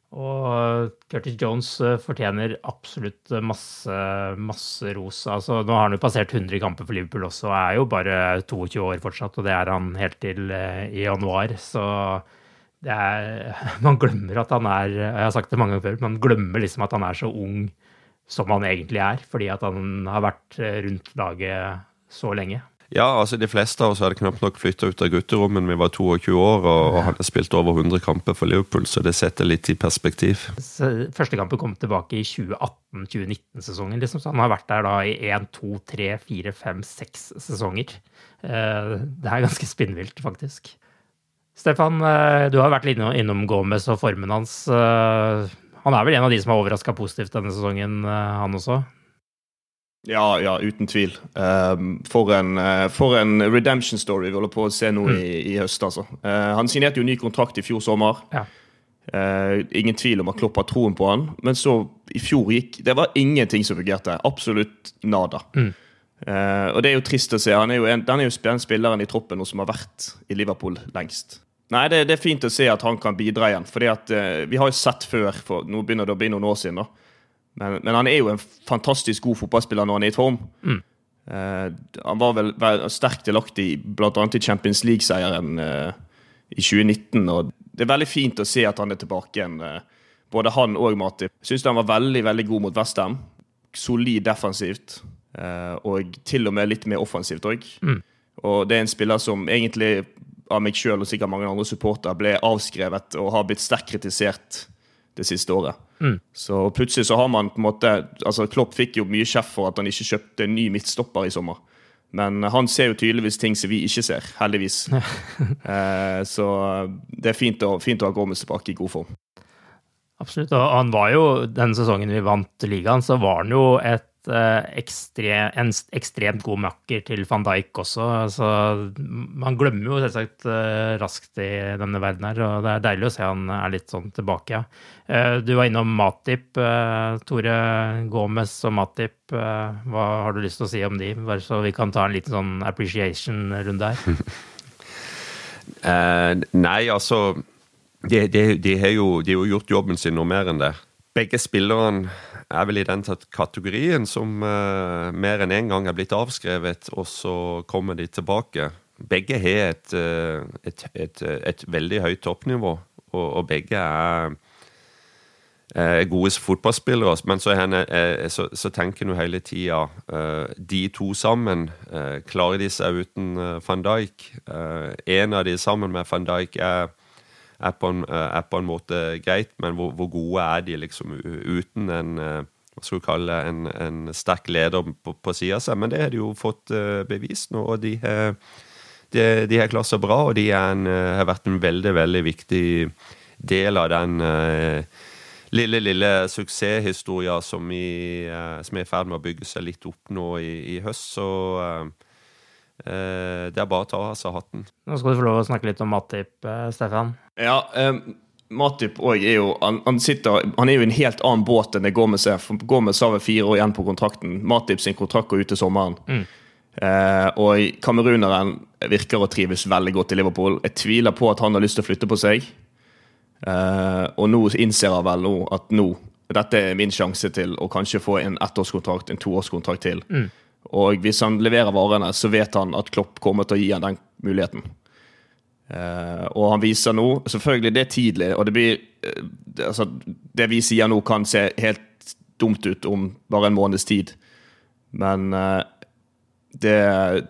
Og Curtis Jones eh, fortjener absolutt masse, masse ros. Altså, nå har han jo passert 100 kamper for Liverpool også, og er jo bare 22 år fortsatt. Og det er han helt til eh, i januar. Så er, Man glemmer at han er Jeg har sagt det mange ganger før, man glemmer liksom at han er så ung som han egentlig er, fordi at han har vært eh, rundt laget så lenge. Ja, altså de fleste av oss hadde knapt nok flytta ut av gutterommet vi var 22 år, og, og han har spilt over 100 kamper for Liverpool, så det setter litt i perspektiv. Første kampen kom tilbake i 2018-2019-sesongen, liksom, så han har vært der da i 1, 2, 3, 4, 5, 6 sesonger. Eh, det er ganske spinnvilt, faktisk. Stefan, eh, du har vært litt innom Gomez og formen hans. Han er vel en av de som har overraska positivt denne sesongen, eh, han også? Ja, ja, uten tvil. Um, for, en, uh, for, en, redemption story vi holder på å se nå mm. i, i, høst, altså. Uh, han signerte jo ny kontrakt i fjor sommer. Ja. Uh, ingen tvil om at Klopp har troen på han. Men så, i fjor gikk Det var ingenting som fungerte. Absolutt nada. Mm. og det er jo trist å se. Han er jo, en, han er jo den spilleren i troppen som har vært i Liverpool lengst. Nei, det, det, er fint å se at han kan bidra igjen. fordi at uh, Vi har jo sett før, for nå begynner det å bli noen år siden. da. Men, men, han er jo en fantastisk god fotballspiller når han er i form. Mm. Uh, han var vel, vel sterkt delaktig bl.a. i Champions League-seieren uh, i 2019. og Det er veldig fint å se at han er tilbake igjen. både han og Matip. Syns han var veldig veldig god mot Westham. Solid defensivt. og til og med litt mer offensivt òg. Mm. Og det er en spiller som egentlig av meg sjøl og sikkert mange andre supportere ble avskrevet og har blitt sterkt kritisert det siste året. Mm. Så plutselig så har man på en måte altså Klopp fikk jo mye kjeft for at han ikke kjøpte en ny midtstopper i sommer. Men han ser jo tydeligvis ting som vi ikke ser, heldigvis. eh, så det er fint å, fint å ha Gomez tilbake i god form. Absolutt. Og han var jo, den sesongen vi vant ligaen, så var han jo et eh, ekstre, en ekstremt god makker til van Dijk også. Så man glemmer jo selvsagt eh, raskt i denne verden her, og det er deilig å se han er litt sånn tilbake. Eh, du var innom Matip. Tore Gomez og Matip, hva har du lyst til å si om de? Bare så vi kan ta en liten sånn appreciation-runde her. uh, nei, altså de, de, de, har jo, de har gjort jobben sin noe mer enn det. Begge spillerne er vel i den kategorien som uh, mer enn én en gang er blitt avskrevet, og så kommer de tilbake. Begge har et, uh, et, et, et veldig høyt toppnivå, og, og begge er, er gode fotballspillere. Men så, henne, så, så tenker en hele tida uh, De to sammen, klarer de seg uten van Dijk? en av de sammen med van Dijk er er på en, eh, er på en måte greit, men hvor, hvor, gode er de liksom uten en eh, hva skal du kalle en, en sterk leder på, på sida av seg? Men det har de jo fått uh, bevist nå, og de har de, de har klart seg bra, og de en, har vært en veldig, veldig viktig del av den uh, lille, lille suksesshistoria som, uh, som er i ferd med å bygge seg litt opp nå i, i høst. Så Eh, det er bare å ta av seg hatten. Nå skal du få lov å snakke litt om Matip, eh, Stefan. Ja, um, Matip òg er jo han, han, sitter, han, er jo i en helt annen båt enn det Gomez er. For Gomez har vel fire år igjen på kontrakten. Matip sin kontrakt går ut til sommeren. Mm. Eh, og kameruneren virker å trives veldig godt i Liverpool. Jeg tviler på at han har lyst til å flytte på seg. Eh, og nå innser han vel nå at nå dette er min sjanse til å kanskje få en ettårskontrakt, en toårskontrakt til. Mm. Og hvis han leverer varene, så vet han at Klopp kommer til å gi han den muligheten. Uh, og han viser nå Selvfølgelig, det er tidlig, og det blir uh, det, altså, det vi sier nå, kan se helt dumt ut om bare en måneds tid. Men uh, det,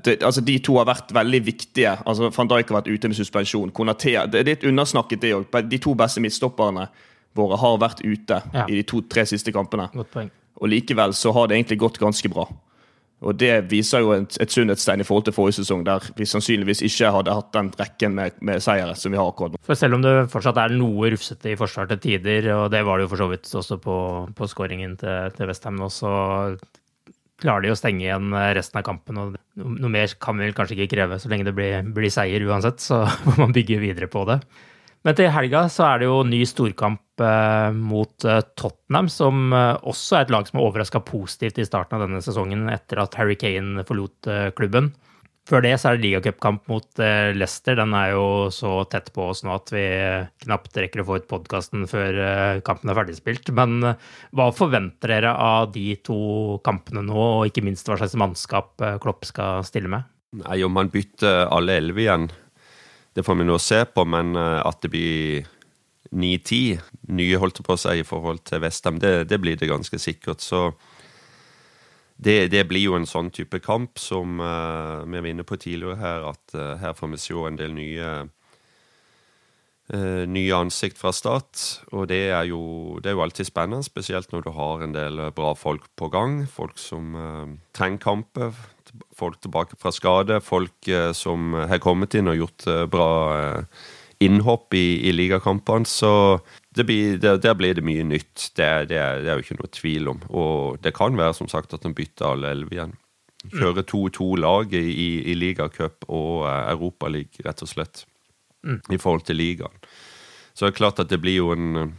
det, altså, de to har vært veldig viktige. Altså, Van Dijk har vært ute med suspensjon. Konatea, det er litt undersnakket, det òg. De to beste midtstopperne våre har vært ute ja. i de to-tre siste kampene. Og likevel så har det egentlig gått ganske bra. Og Det viser jo et, et sunnhetstegn i forhold til forrige sesong, der vi sannsynligvis ikke hadde hatt den rekken med, med seire som vi har akkurat nå. For Selv om det fortsatt er noe rufsete i forsvar til tider, og det var det jo for så vidt også på, på skåringen til, til Westham nå, så klarer de å stenge igjen resten av kampen. og Noe mer kan vi vel kanskje ikke kreve, så lenge det blir, blir seier uansett. Så må man bygge videre på det. Men til helga så er det jo ny storkamp eh, mot eh, Tottenham, som eh, også er et lag som har overraska positivt i starten av denne sesongen etter at Harry Kane forlot klubben. Før det så er det ligacupkamp mot Leicester. Den er jo så tett på oss nå at vi knapt rekker å få ut podkasten før kampen er ferdigspilt. Men hva forventer dere av de to kampene nå, og ikke minst hva slags mannskap Klopp skal stille med? Nei, Om man bytter alle elleve igjen det får vi nå se på, men eh, at det blir 9-10 nye holdt på seg i forhold til Vestham, det, det, blir det ganske sikkert. Så det, det, blir jo en sånn type kamp som uh, vi var inne på tidligere her, at uh, her får vi se en del nye uh, nye ansikt fra start. Og det er, jo, det er jo alltid spennende, spesielt når du har en del bra folk på gang. Folk som trenger kamper folk tilbake fra skade, folk eh, som har kommet inn og gjort eh, bra eh, innhopp i, i ligakampene. Så det blir, det, der blir det mye nytt. Det, det, det, er jo ikke noe tvil om. Og det kan være som sagt at en bytter alle elleve igjen. Kjøre to-to lag i, i ligacup og Europaliga, rett og slett. Mm. I forhold til ligaen. Så det er klart at det blir jo en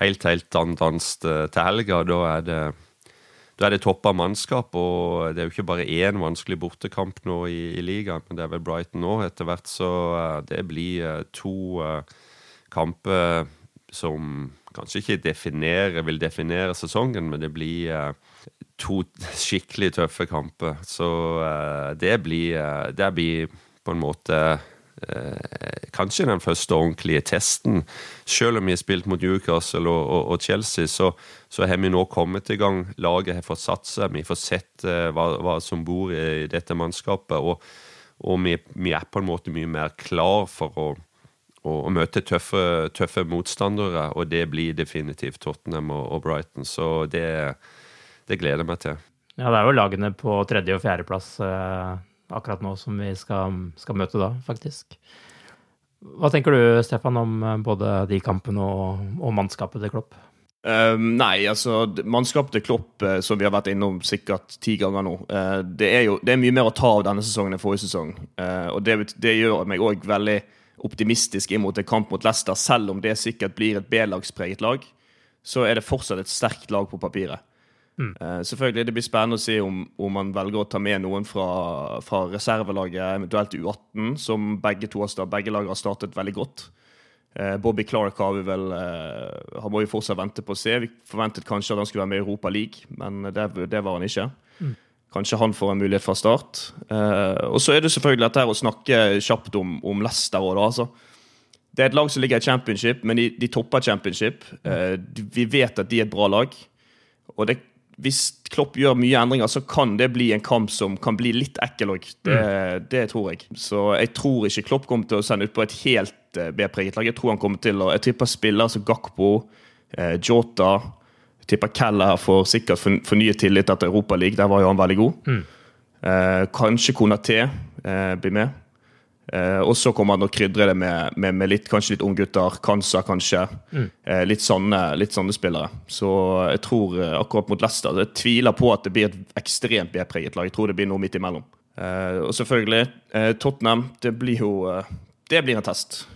helt, helt annen dans til helga. Da er det da er det toppa mannskap, og det er jo ikke bare én vanskelig bortekamp nå i, i ligaen, men det er vel Brighton nå etter hvert, så uh, det blir to kamper som kanskje ikke definere, vil definere sesongen, men det blir to skikkelig tøffe kamper. Så det blir, det blir på en måte Eh, kanskje den første ordentlige testen. Selv om vi har spilt mot Newcastle og, og, og Chelsea, så, så, har vi nå kommet i gang. Laget har fått satt seg, vi får sett uh, hva, hva, som bor i dette mannskapet. Og, og vi, vi, er på en måte mye mer klar for å, å, å møte tøffe, tøffe, motstandere, og det blir definitivt Tottenham og, og Brighton. Så det, det gleder jeg meg til. Ja, det er jo lagene på tredje- og fjerdeplass. Uh akkurat nå som vi skal, skal, møte da, faktisk. Hva tenker du, Stefan, om eh, både de kampene og, og mannskapet til Klopp? Um, nei, altså mannskapet til Klopp, uh, som vi har vært innom sikkert ti ganger nå, uh, det er jo det er mye mer å ta av denne sesongen enn forrige sesong. Uh, og det, det, gjør meg òg veldig optimistisk inn mot en kamp mot Leicester. Selv om det sikkert blir et B-lagspreget lag, så er det fortsatt et sterkt lag på papiret. Mm. selvfølgelig, Det blir spennende å se om, om, man velger å ta med noen fra, fra reservelaget, eventuelt U18, som begge to begge lag har startet veldig godt. Eh, Bobby Clark har vi vel eh, Han må vi fortsatt vente på å se. Vi forventet kanskje at han skulle være med i Europa League, men det, det var han ikke. Mm. Kanskje han får en mulighet fra start. Eh, og så er det selvfølgelig dette her å snakke kjapt om, om Leicester òg, altså. Det er et lag som ligger i championship, men de, de topper championship. Mm. vi vet at de er et bra lag. Og det hvis Klopp gjør mye endringer, så kan det bli en kamp som kan bli litt ekkel òg. Det, mm. det, tror jeg. Så jeg tror ikke Klopp kommer til å sende ut på et helt uh, B-preget lag. Jeg tror han kommer til å Jeg tipper spillere som Gakpo, eh, Jota Jeg tipper Keller får sikkert fornyet tillit etter Europaligaen. Der var jo han veldig god. Mm. Eh, kanskje Konaté blir med. Eh, og så kommer han og krydrer det med, med, med litt, kanskje litt unggutter, Kansa kanskje. Mm. Eh, litt, sånne, litt, sånne, spillere. Så jeg tror eh, akkurat mot Leicester Jeg tviler på at det blir et ekstremt B-preget lag. Jeg tror det blir noe midt imellom. Eh, og selvfølgelig, eh, Tottenham. Det blir jo eh, Det blir en test.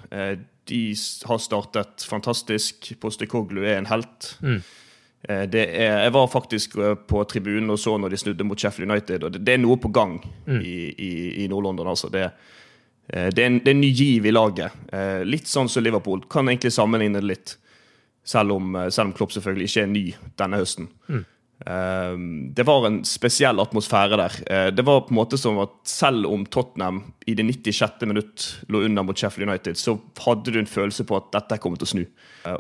de har startet fantastisk. Postekoglu er en helt. Mm. Er, jeg var faktisk på tribunen og så når de snudde mot Sheffield United. og Det, det er noe på gang mm. i, i, i Nord-London. altså. Det er det er, en, det er en ny giv i laget. Eh, litt sånn som Liverpool. Kan egentlig sammenligne det litt. Selv om, eh, selv om Klopp selvfølgelig ikke er ny denne høsten. Mm. Det var en spesiell atmosfære der. Det var på en måte som at selv om Tottenham i det 96. minutt lå under mot Sheffield United, så hadde du en følelse på at dette kommer til å snu.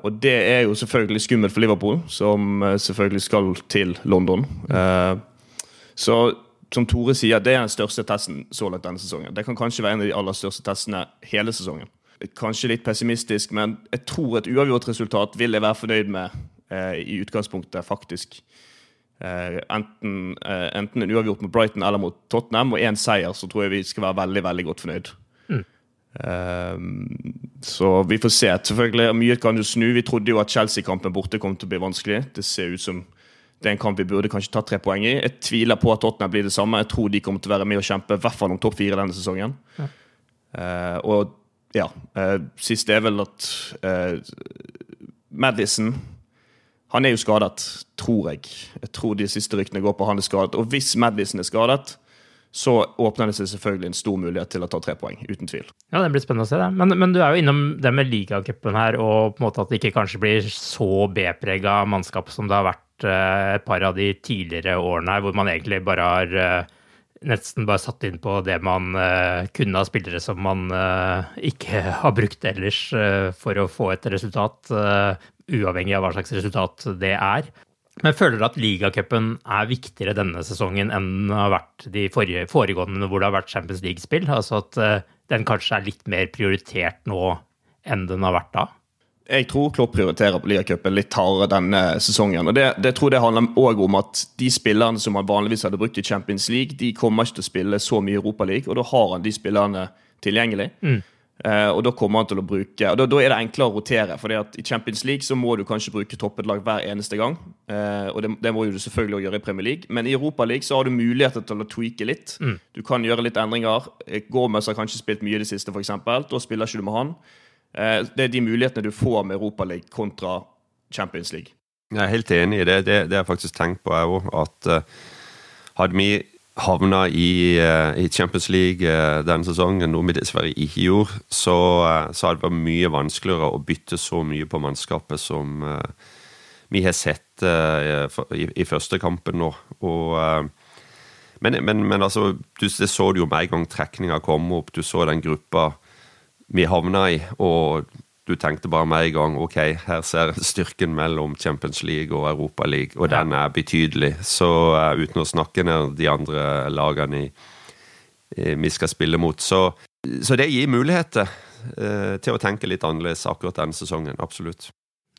Og det er jo selvfølgelig skummelt for Liverpool, som selvfølgelig skal til London. Så som Tore sier, det er den største testen så langt denne sesongen. Det kan kanskje være en av de aller største testene hele sesongen. Kanskje litt pessimistisk, men jeg tror et uavgjort resultat vil jeg være fornøyd med eh, i utgangspunktet, faktisk. Eh, enten, eh, enten, en uavgjort mot Brighton eller mot Tottenham, og én seier, så tror jeg vi skal være veldig veldig godt fornøyd. Mm. Eh, så vi får se. Selvfølgelig, Mye kan jo snu. Vi trodde jo at Chelsea-kampen borte kom til å bli vanskelig. Det ser ut som det er en kamp vi burde kanskje tatt tre poeng i. Jeg tviler på at Tottenham blir det samme. Jeg tror de kommer til å være med og kjempe i hvert fall om topp fire denne sesongen. Ja. Uh, og ja, uh, sist er vel at uh, Madison Han er jo skadet, tror jeg. Jeg tror de siste ryktene går på han er skadet. Og hvis Madison er skadet, så åpner det seg selvfølgelig en stor mulighet til å ta tre poeng. Uten tvil. Ja, Det blir spennende å se. det. Men, men du er jo innom det med ligacupen her, og på en måte at det ikke kanskje blir så B-prega mannskap som det har vært Eh, et par av de tidligere årene her, hvor man egentlig bare har eh, nesten bare satt inn på det man uh, kunne av spillere som man uh, ikke har brukt ellers for å få et resultat, uavhengig av hva slags resultat det er. Men føler du at ligacupen er viktigere denne sesongen enn den har vært de forrige, foregående hvor det har vært Champions League-spill? Altså at den kanskje er litt mer prioritert nå enn den har vært da? jeg tror Klopp prioriterer på ligacupen litt hardere denne sesongen. og det, det tror jeg handler også om at de spillerne som han vanligvis hadde brukt i Champions League, de kommer ikke til å spille så mye Europaliga, og da har han de spillerne tilgjengelig. Mm. Uh, og da kommer han til å bruke og da, da er det enklere å rotere. for I Champions League så må du kanskje bruke toppet lag hver eneste gang. Uh, og det, det, må du selvfølgelig også gjøre i Premier League. Men i Europa League så har du muligheter til å tweake litt. Mm. Du kan gjøre litt endringer. Gomez har kanskje spilt mye i det siste, f.eks. Da spiller ikke du med han. Uh, det er de mulighetene du får med Europa League kontra Champions League. Jeg er helt enig i det. Det, det har jeg faktisk tenkt på, jeg òg. At uh, hadde vi havna i, uh, i, Champions League uh, denne sesongen, noe vi dessverre ikke gjorde, så, så hadde det vært mye vanskeligere å bytte så mye på mannskapet som vi har sett i, i, første kampen nå. Og, men, men, men altså, du, det så du jo med en gang trekninga kom opp. Du så den gruppa vi havna i. Og du tenkte bare med en gang ok, her ser styrken mellom Champions League og Europa League, og den er betydelig. Så uh, uten å snakke ned de andre lagene i, i, vi skal spille mot. Så, så det gir muligheter uh, til å tenke litt annerledes akkurat denne sesongen. Absolutt.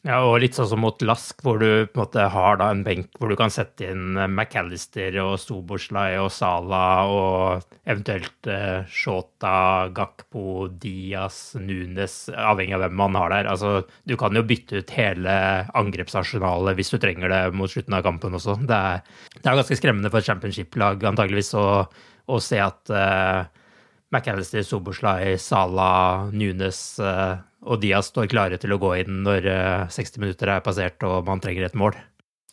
Ja, og litt sånn som mot Lask, hvor du på en måte har da en benk hvor du kan sette inn eh, McAllister og Stoboslai og Sala og eventuelt eh, Shota, Gakpo, Diaz, Nunes, avhengig av hvem man har der. Altså, du kan jo bytte ut hele angrepsarsenalet hvis du trenger det mot slutten av kampen også. Det er, det er ganske skremmende for et championship-lag antageligvis å, å se at eh, McAllister, Soboslai, Sala, Nunes uh, og Dia står klare til å gå inn når 60 eh, minutter er passert og man trenger et mål.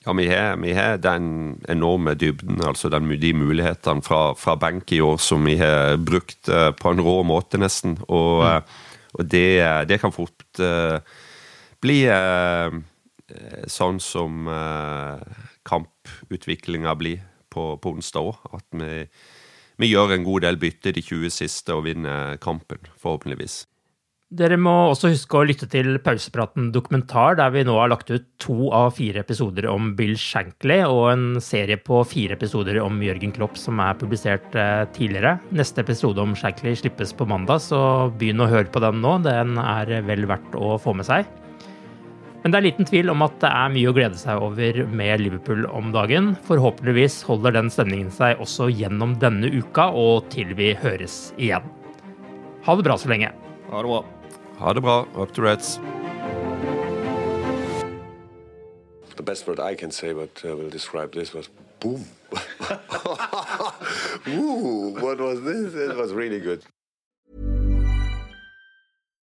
Ja, vi har, vi har den enorme dybden, altså den, de mulighetene fra, fra, benk i år som vi har brukt uh, på en rå måte, nesten. Og, mm. uh, og det, det, kan fort uh, bli sånn som kamputviklinga blir på, på onsdag òg. At vi, vi gjør en god del bytte de 20 siste og vinner kampen, forhåpentligvis. Dere må også huske å lytte til Pausepraten dokumentar, der vi nå har lagt ut to av fire episoder om Bill Shankly, og en serie på fire episoder om Jørgen Klopp som er publisert eh, tidligere. Neste episode om Shankly slippes på mandag, så begynn å høre på den nå. Den er vel verdt å få med seg. Men det er liten tvil om at det er mye å glede seg over med Liverpool om dagen. Forhåpentligvis holder den stemningen seg også gjennom denne uka og til vi høres igjen. Ha det bra så lenge. Ha det bra. Ha det bra. Up to Reds. The best word I can say, but uh, will describe this was boom. Ooh, what was this? It was really good.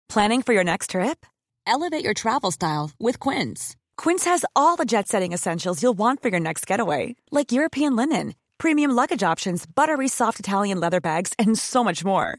Planning for your next trip? Elevate your travel style with Quince. Quince has all the jet setting essentials you'll want for your next getaway, like European linen, premium luggage options, buttery soft Italian leather bags, and so much more